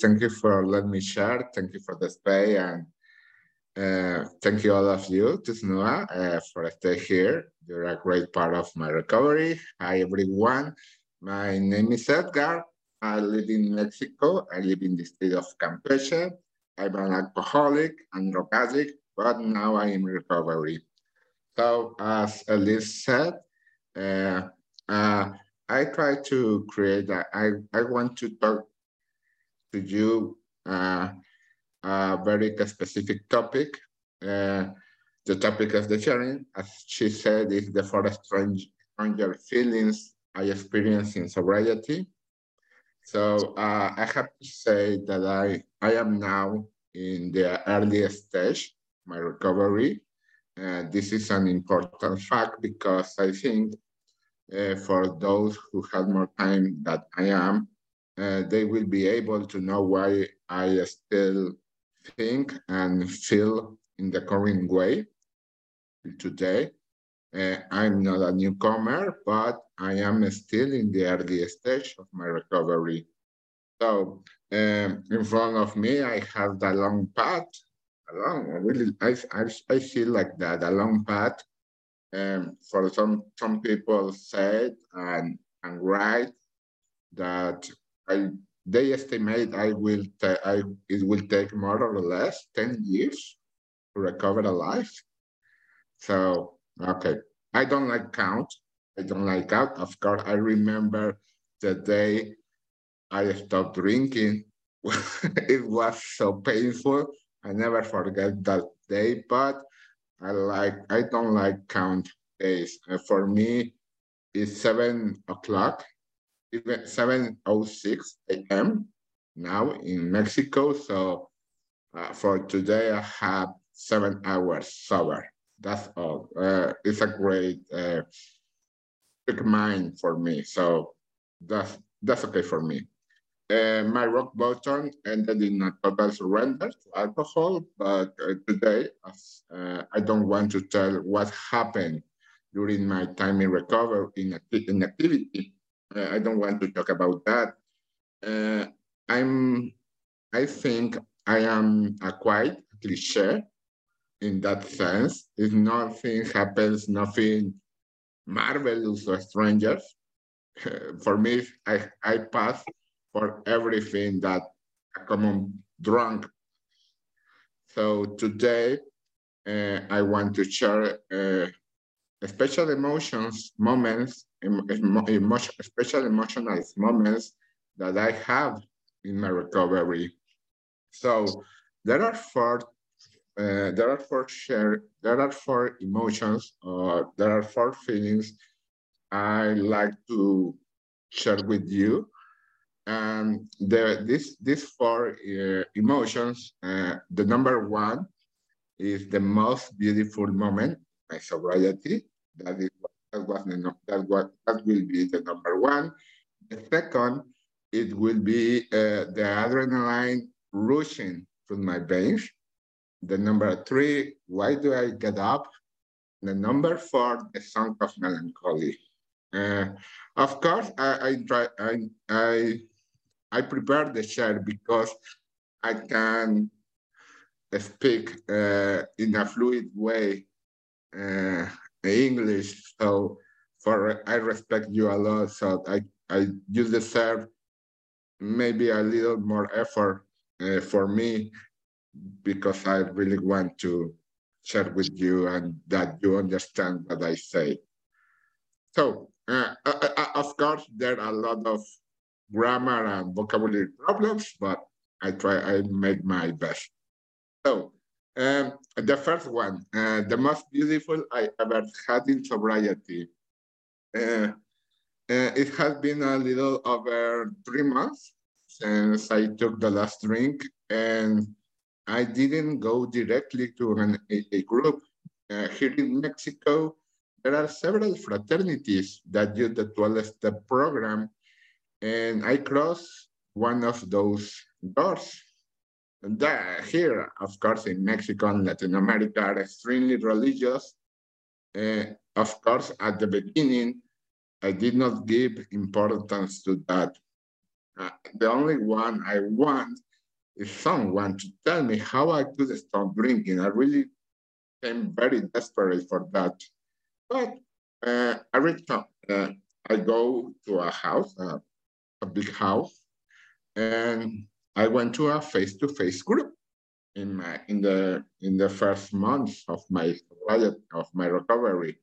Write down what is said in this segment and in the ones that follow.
thank you for letting me share. Thank you for the space and uh, thank you all of you, Tusnua, uh, for staying here. You're a great part of my recovery. Hi, everyone. My name is Edgar. I live in Mexico. I live in the state of Campeche. I'm an alcoholic and drug addict, but now I am in recovery. So as Elise said, uh, uh, I try to create, a, I, I want to talk to you uh, a very specific topic. Uh, the topic of the sharing, as she said, is the four strange, stranger feelings I experience in sobriety. So uh, I have to say that I, I am now in the earliest stage, my recovery. Uh, this is an important fact because I think uh, for those who have more time than I am, uh, they will be able to know why I still think and feel in the current way today. Uh, I'm not a newcomer, but I am still in the early stage of my recovery. So um, in front of me, I have the long path. Along, really, I, I, I feel like that, a long path. Um, for some some people said and and write that I they estimate I will I it will take more or less 10 years to recover a life. So okay. I don't like count. I don't like count. Of course, I remember the day I stopped drinking. it was so painful. I never forget that day, but I like I don't like count days. For me, it's seven o'clock, seven oh six a.m. now in Mexico. So uh, for today, I have seven hours sober. That's all. Uh, it's a great uh, mind for me. So that's that's okay for me. Uh, my rock bottom ended in a total surrender to alcohol, but uh, today uh, I don't want to tell what happened during my time in recovery in, in activity. Uh, I don't want to talk about that. Uh, I'm, I think I am a quite cliche in that sense. If nothing happens, nothing marvelous or strangers. For me, I, I pass for everything that a common drunk. So today, uh, I want to share uh, special emotions, moments, emotion, special emotional moments that I have in my recovery. So there are four, uh, there are four share, there are four emotions, or there are four feelings I like to share with you And the, this, these four uh, emotions, uh, the number one is the most beautiful moment, my sobriety. That is that was the, that what that will be the number one. The second, it will be uh, the adrenaline rushing through my veins. The number three, why do I get up? The number four, the song of melancholy. Uh, of course, I, I try. I I I prepare the share because I can speak uh, in a fluid way uh, English. So for I respect you a lot. So I, I you deserve maybe a little more effort uh, for me because I really want to share with you and that you understand what I say. So uh, uh, uh of course, there are a lot of grammar and vocabulary problems, but I try, I made my best. So um, the first one, uh, the most beautiful I ever had in sobriety. Uh, uh, it has been a little over three months since I took the last drink and I didn't go directly to an, group. Uh, here in Mexico, there are several fraternities that use the 12-step program and I crossed one of those doors. And that, here, of course, in Mexico and Latin America are extremely religious. Uh, of course, at the beginning, I did not give importance to that. Uh, the only one I want is someone to tell me how I could stop drinking. I really became very desperate for that. But uh, every time uh, I go to a house, a big house, and I went to a face-to-face group in my in the in the first months of my of my recovery.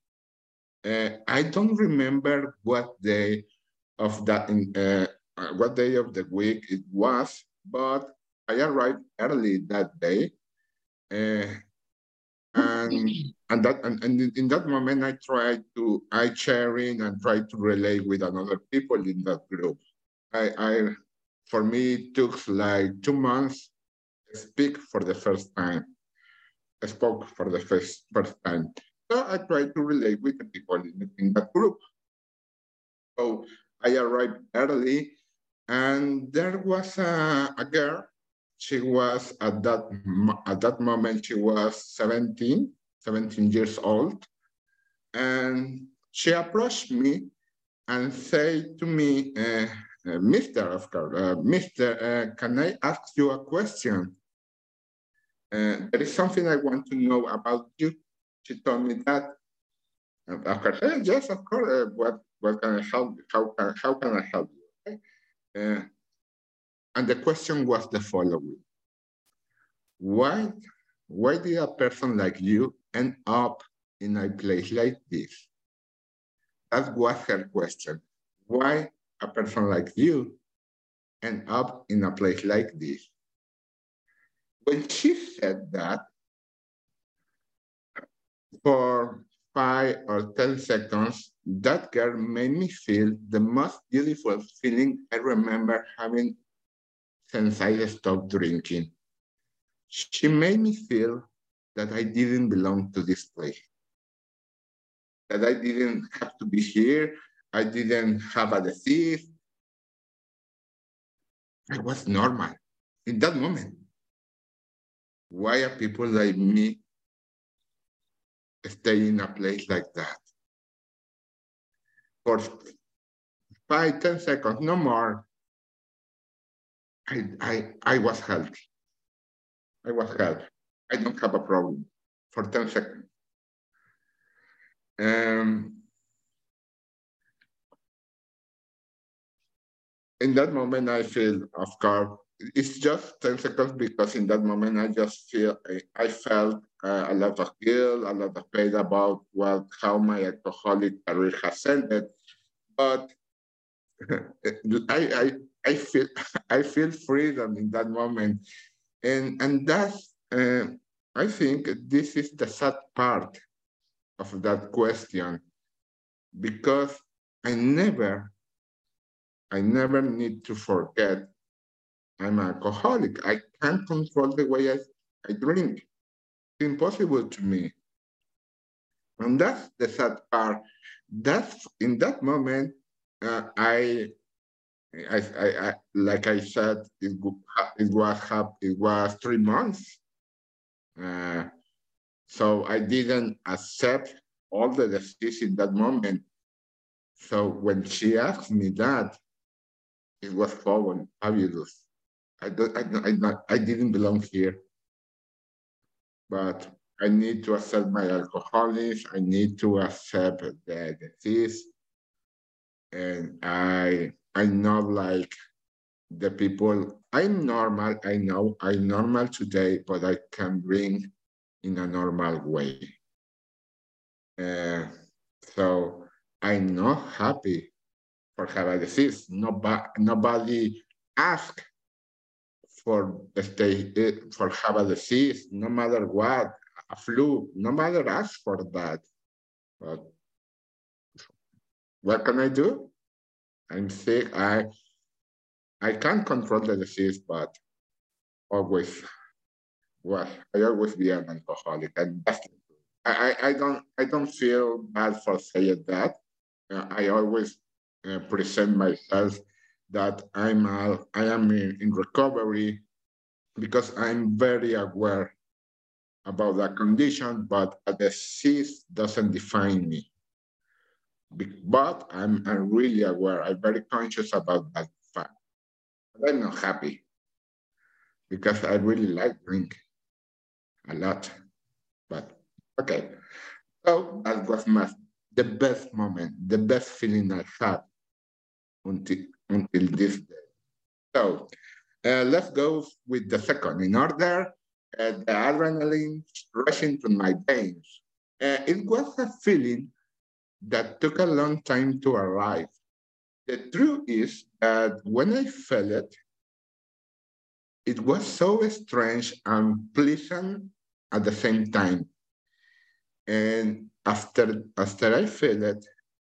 Uh, I don't remember what day of that uh, what day of the week it was, but I arrived early that day, uh, and and that and, and in that moment I tried to I sharing and tried to relate with another people in that group. I, I for me it took like two months to speak for the first time. I spoke for the first first time. So I tried to relate with the people in, in that group. So I arrived early and there was a, a girl she was at that at that moment she was 17 17 years old and she approached me and said to me uh, mr of course uh, mr uh, can i ask you a question uh, there is something i want to know about you she told me that of course yes of course uh, what what can i help how can, how can i help you okay? And the question was the following. Why, why did a person like you end up in a place like this? That was her question. Why a person like you end up in a place like this? When she said that, for five or 10 seconds, that girl made me feel the most beautiful feeling I remember having since I stopped drinking. She made me feel that I didn't belong to this place, that I didn't have to be here, I didn't have a disease. I was normal in that moment. Why are people like me stay in a place like that? For five, ten seconds, no more, I, I, I was healthy. I was healthy. I don't have a problem for 10 seconds. Um, in that moment, I feel, of course, it's just 10 seconds because in that moment, I just feel, I, felt uh, a lot of guilt, a lot of pain about what, how my alcoholic career has ended. But I, I, I feel I feel freedom in that moment, and and that's uh, I think this is the sad part of that question, because I never I never need to forget I'm an alcoholic. I can't control the way I, I drink. It's impossible to me. And that's the sad part. That's in that moment, uh, I I, I, I, like I said, it, it was it was three months. Uh, so I didn't accept all the disease in that moment. So when she asked me that, it was fabulous. I don't, I, I, I didn't belong here, but I need to accept my alcoholism. I need to accept the disease, and I I'm not like the people. I'm normal. I know I'm normal today, but I can bring in a normal way. Uh, so I'm not happy for have a disease. Nobody, nobody asked for stay for have a disease, no matter what, a flu, no matter ask for that. But what can I do? I'm sick. I I can't control the disease, but always well, I always be an alcoholic, and that's I, I don't I don't feel bad for saying that. Uh, I always uh, present myself that I'm I am in, in recovery because I'm very aware about that condition, but a disease doesn't define me. But I'm, I'm really aware, I'm very conscious about that fact. But I'm not happy. because I really like drinking a lot. But okay, so that was my the best moment, the best feeling I had until until this day. So uh, let's go with the second. In order, uh, the adrenaline rushing through my veins. Uh, it was a feeling that took a long time to arrive. The truth is that when I felt it, it was so strange and pleasant at the same time. And after, after I feel it,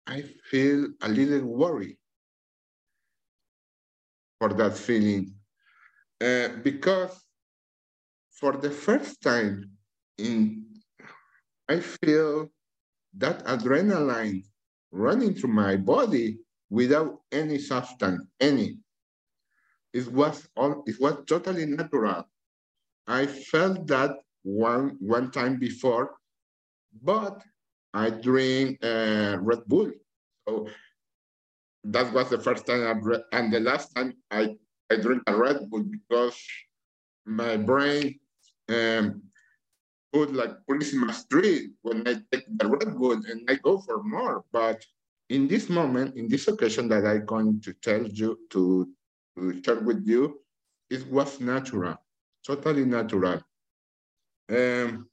I feel a little worried for that feeling. Uh, because for the first time in, I feel that adrenaline running through my body without any substance, any. It was all, it was totally natural. I felt that one one time before, but I drink uh, Red Bull. So that was the first time I read, and the last time I, I drink a Red Bull because my brain um, put like Christmas tree when I take the Red Bull and I go for more. But in this moment, in this occasion that I'm going to tell you, to, to share with you, it was natural, totally natural. Um,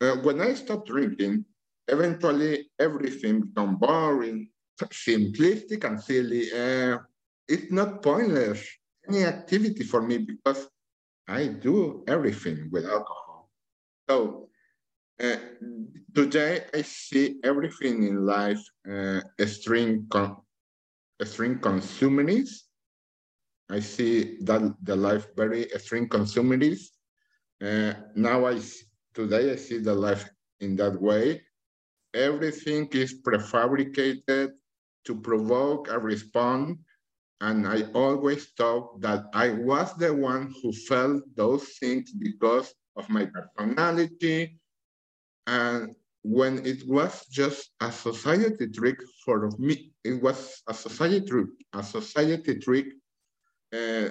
uh, when I stopped drinking, eventually everything became boring, simplistic and silly. Uh, it's not pointless, any activity for me because I do everything with alcohol. So uh, today I see everything in life uh, extreme, con extreme consumerism. I see that the life very extreme consumerism. Uh, now I today I see the life in that way. Everything is prefabricated to provoke a response. And I always thought that I was the one who felt those things because of my personality. And when it was just a society trick for me, it was a society, trick, a society trick uh,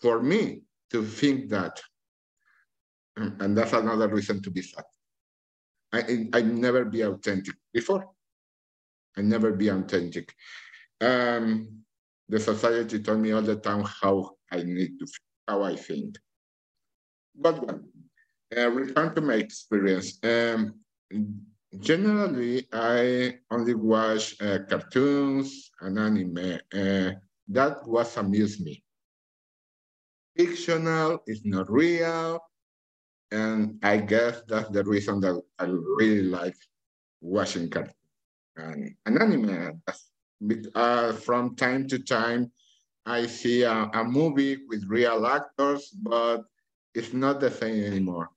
for me to think that. And that's another reason to be sad. I, I never be authentic before and never be authentic. Um, the society told me all the time how I need to, how I think. But well, uh, return to my experience. Um, generally, I only watch uh, cartoons and anime. Uh, that was amuse me. Fictional is not real. And I guess that's the reason that I really like watching cartoons an, an anime. Uh, from time to time, I see a, a, movie with real actors, but it's not the same anymore.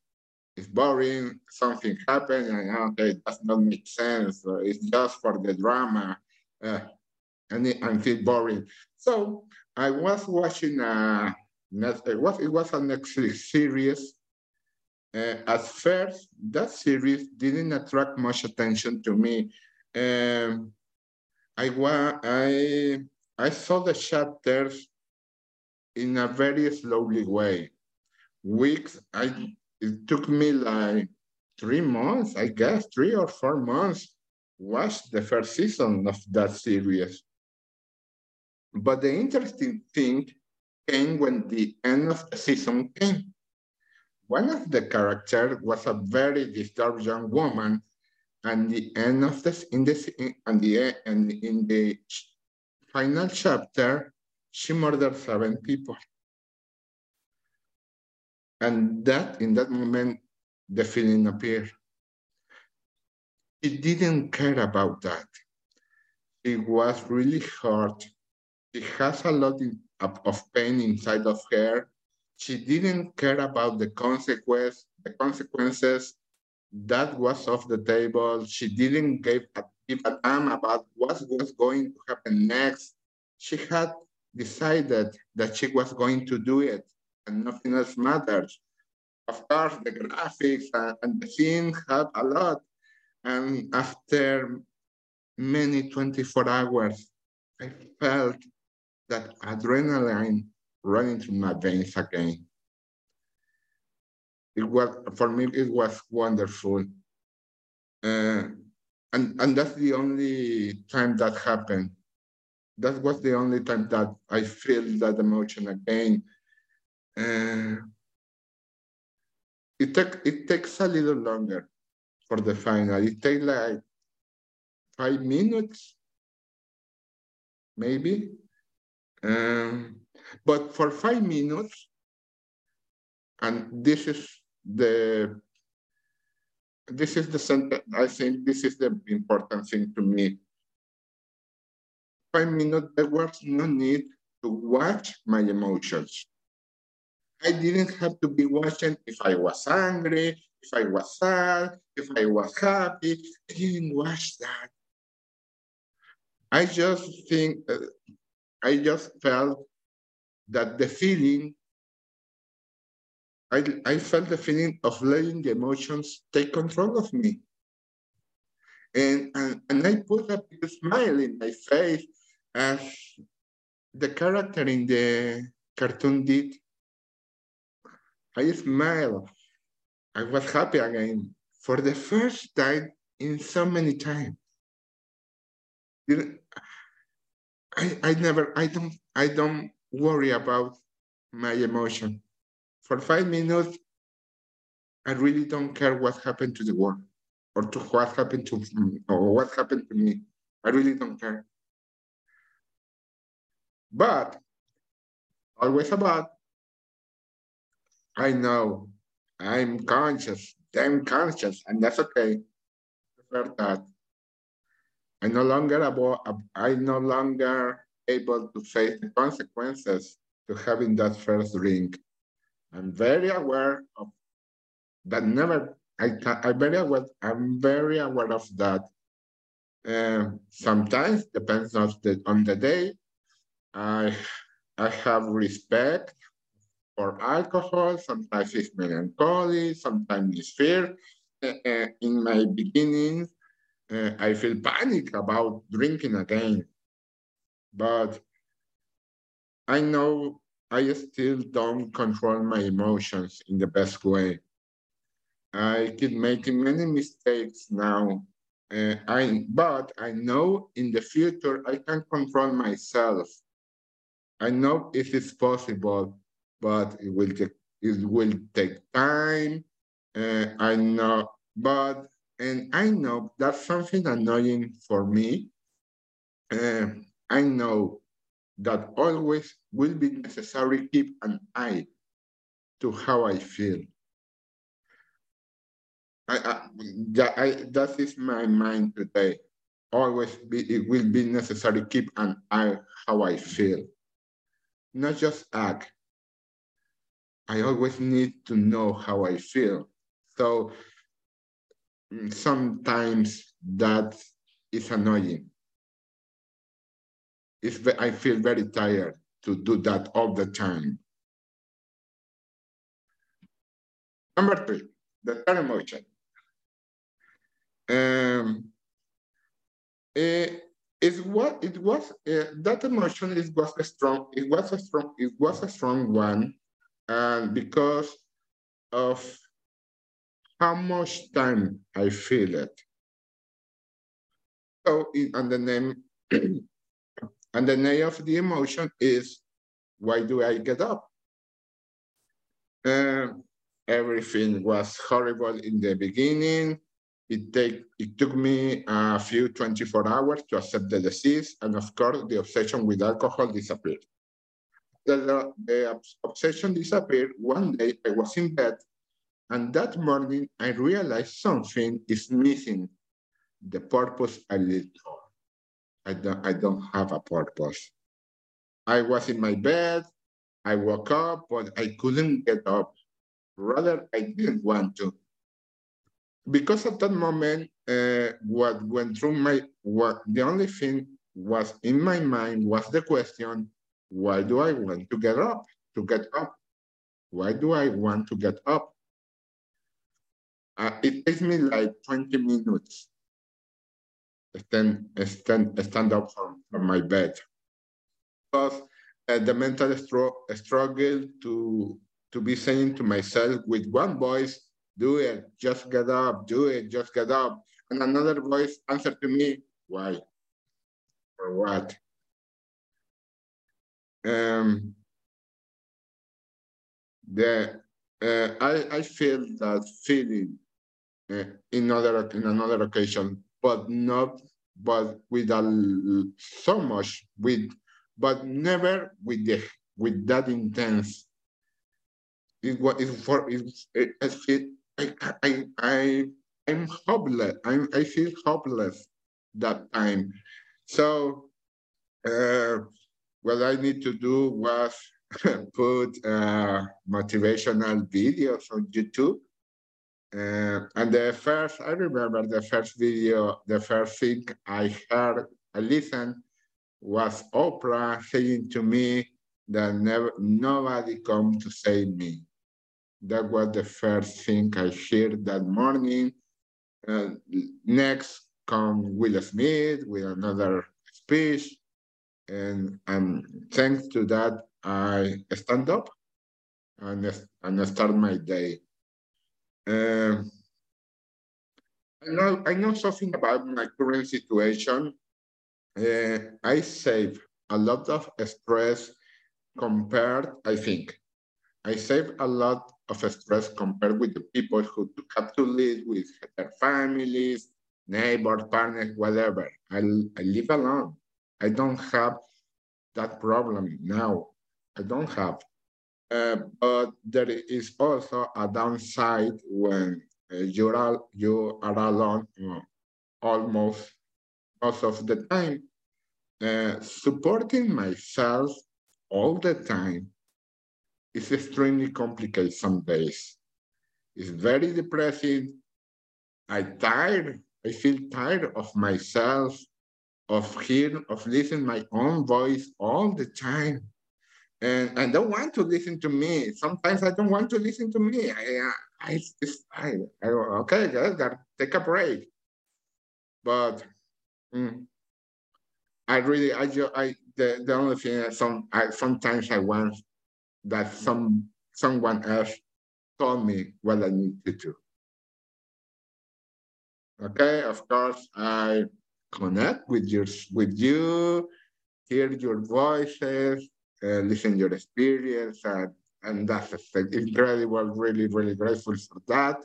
It's boring, something happened, and okay, it does not make sense. it's just for the drama, uh, and it, and feel boring. So I was watching a, it was, it was a Netflix series. Uh, at first, that series didn't attract much attention to me um, I, I, I saw the chapters in a very slowly way. Weeks, I, it took me like three months, I guess, three or four months, watch the first season of that series. But the interesting thing came when the end of the season came. One of the characters was a very disturbed young woman and the end of this in this and the and in the final chapter she murdered seven people. And that in that moment the feeling appeared. She didn't care about that. It was really hurt she has a lot of, of pain inside of her. She didn't care about the consequence the consequences that was off the table. She didn't give a, give a damn about what was going to happen next. She had decided that she was going to do it and nothing else matters. Of course, the graphics and, and the scene had a lot. And after many 24 hours, I felt that adrenaline running through my veins again. It was, for me, it was wonderful. Uh, and, and that's the only time that happened. That was the only time that I feel that emotion again. Uh, it, take, it takes a little longer for the final. It takes like five minutes, maybe. Um, but for five minutes, and this is the this is the center. I think this is the important thing to me. Five minutes, there was no need to watch my emotions. I didn't have to be watching if I was angry, if I was sad, if I was happy. I didn't watch that. I just think, uh, I just felt that the feeling, I, I felt the feeling of letting the emotions take control of me. And, and, and I put a big smile in my face as the character in the cartoon did. I smiled. I was happy again for the first time in so many times. I, I never, I don't, I don't worry about my emotion. For five minutes, I really don't care what happened to the world or to what happened to me or what happened to me. I really don't care. But always about, I know I'm conscious, damn conscious, and that's okay. prefer that. I no longer about, I no longer able to face the consequences to having that first drink. I'm very aware of that. Never, I I'm very aware. I'm very aware of that. Uh, sometimes depends on the on the day. I I have respect for alcohol. Sometimes it's melancholy. Sometimes it's fear. Uh, uh, in my beginning, uh, I feel panic about drinking again but I know I still don't control my emotions in the best way. I keep making many mistakes now. Uh, I, but I know in the future I can control myself. I know it is possible, but it will take, it will take time. Uh, I know, but, and I know that's something annoying for me. Uh, I know that always will be necessary keep an eye to how I feel. I, I, that is my mind today. Always be, it will be necessary keep an eye how I feel. Not just act. I always need to know how I feel. So mm, sometimes that is annoying it's, I feel very tired to do that all the time. Number three, the third emotion. Um, it, it was it was uh, that emotion is was a strong it was a strong it was a strong one, and because of how much time I feel it. So, in, and the name and the name of the emotion is, why do I get up? Uh, everything was horrible in the beginning. It, take, it took me a few 24 hours to accept the disease. And of course, the obsession with alcohol disappeared. The, the obsession disappeared. One day I was in bed and that morning I realized something is missing, the purpose I lived for. I don't, I don't have a purpose. I was in my bed, I woke up, but I couldn't get up. Rather, I didn't want to. Because at that moment, uh, what went through my, what the only thing was in my mind was the question, why do I want to get up, to get up? Why do I want to get up? Uh, it takes me like 20 minutes stand, stand, stand up from, from my bed. Because uh, the mental struggle to to be saying to myself with one voice, do it, just get up, do it, just get up. And another voice answered to me, why? Or what? Um, the, uh, I, I feel that feeling uh, in, other, in another occasion, but not, but with a, so much, with, but never with the, with that intense it was it for it, it, it I, I I I'm hopeless. I'm, I feel hopeless that time. So uh, what I need to do was put uh, motivational videos on YouTube. Uh, and the first, I remember the first video, the first thing I heard, I listened, was Oprah saying to me that never, nobody come to save me. That was the first thing I heard that morning. Uh, next come Will Smith with another speech. And, and thanks to that, I stand up and, and start my day. Uh, I know, I know something about my current situation. Uh, I save a lot of stress compared, I think, I save a lot of stress compared with the people who have to live with their families, neighbors, partners, whatever. I, I live alone. I don't have that problem now. I don't have. Uh, but there is also a downside when uh, you're you are alone uh, almost most of the time. Uh, supporting myself all the time is extremely complicated some days. It's very depressing. I tired. I feel tired of myself, of hearing, of listening my own voice all the time. And I don't want to listen to me. Sometimes I don't want to listen to me. I, I, I, I okay, guys, gotta take a break. But mm, I really, I, just, I, the, the only thing, some, I, sometimes I want that some someone else told me what I need to do. Okay, of course, I connect with your with you, hear your voices, uh, listen your experience, and, and that's incredible. Really, really grateful for that.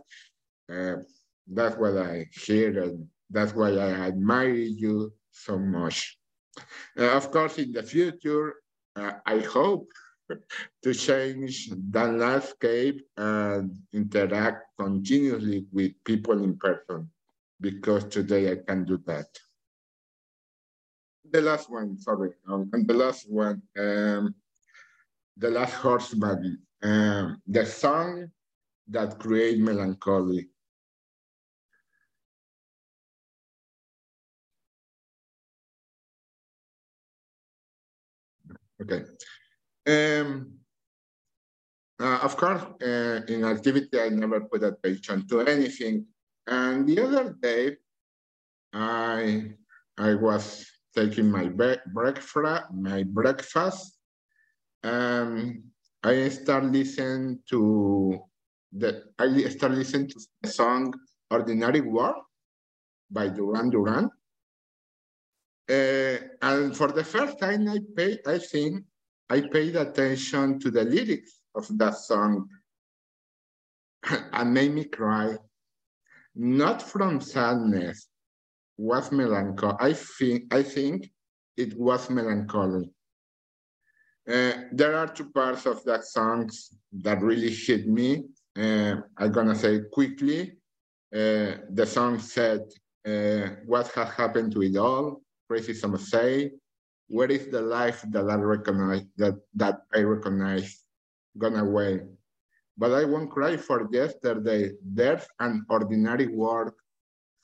Uh, that's what I hear, and that's why I admire you so much. Uh, of course, in the future, uh, I hope to change the landscape and interact continuously with people in person because today I can do that. The last one, sorry, um, and the last one, um, the last horseman, um, the song that create melancholy. Okay. Um, uh, of course, uh, in activity, I never put attention to anything. And the other day, I I was taking my breakfast, my breakfast, and I start listening to the I start listening to the song "Ordinary World" by Duran Duran. Uh, and for the first time, I pay, I think I paid attention to the lyrics of that song and made me cry. Not from sadness, was melancholy. I think, I think it was melancholy. Uh, there are two parts of that song that really hit me. Uh, I'm gonna say quickly. Uh, the song said, uh, what has happened to it all? Crazy some say, where is the life that I recognize that that I recognize gone away? But I won't cry for yesterday. There's an ordinary world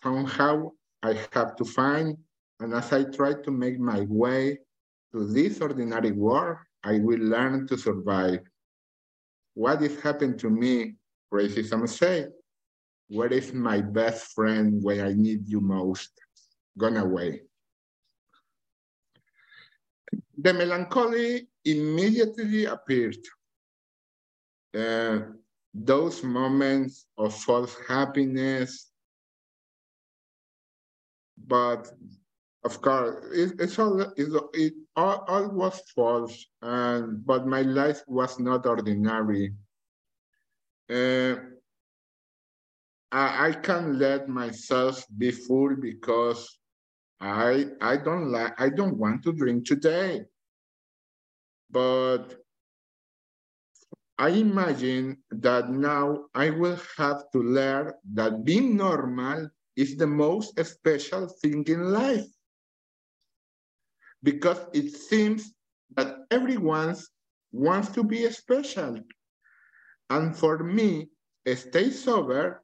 somehow I have to find. And as I try to make my way to this ordinary world, I will learn to survive. What is happened to me? Racism say. Where is my best friend when I need you most? Gone away. The melancholy immediately appeared. Uh, those moments of false happiness, but of course, it, it's all it, it all, all was false, and but my life was not ordinary. Uh, I, I can't let myself be full because I I don't like I don't want to drink today. But I imagine that now I will have to learn that being normal is the most special thing in life. Because it seems that everyone wants to be special. And for me, stay sober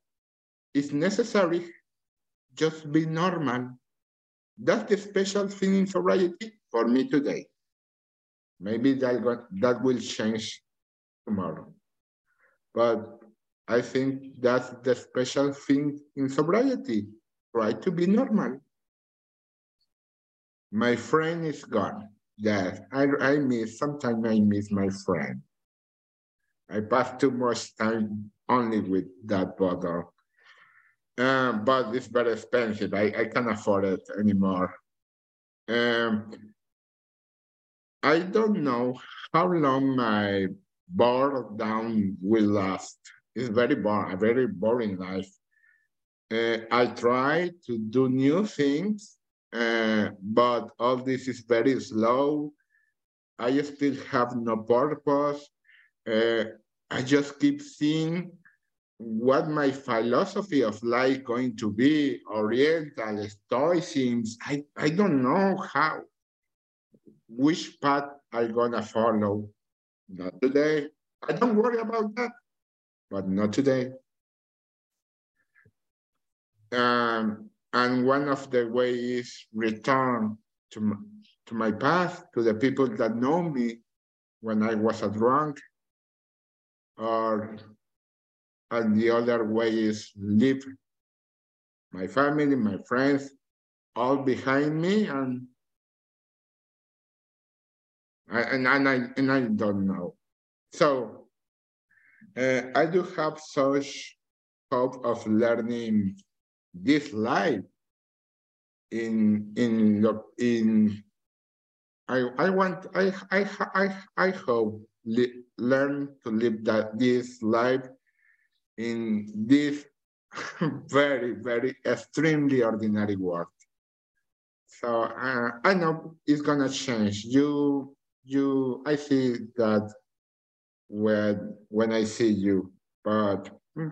is necessary, just be normal. That's the special thing in sobriety for me today. Maybe that, got, that will change tomorrow. But I think that's the special thing in sobriety. Try to be normal. My friend is gone. Yes, I, I miss, sometimes I miss my friend. I pass too much time only with that bottle. Uh, but it's very expensive. I, I can't afford it anymore. Um, I don't know how long my bored down will last. It's very boring, a very boring life. Uh, I try to do new things, uh, but all this is very slow. I still have no purpose. Uh, I just keep seeing what my philosophy of life going to be, Oriental, Stoicism, I, I don't know how, which path I'm gonna follow. Not today. I don't worry about that, but not today. Um, and one of the ways return to to my path, to the people that know me when I was a drunk, or and the other way is leave my family, my friends, all behind me, and and, and I and I don't know. So uh, I do have such hope of learning this life in in in I I want I I I I hope learn to live that this life in this very, very extremely ordinary world. So uh, I know it's gonna change. You, you, I see that when when I see you, but hmm,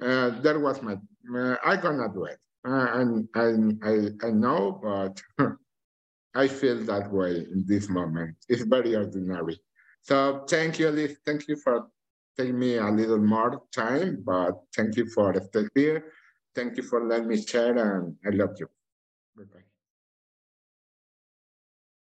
uh, that was my. Uh, I gonna do it, uh, and, and I I know, but I feel that way in this moment. It's very ordinary. So thank you, Liz. Thank you for taking me a little more time, but thank you for staying here. Thank you for letting me share and I love you. Bye-bye.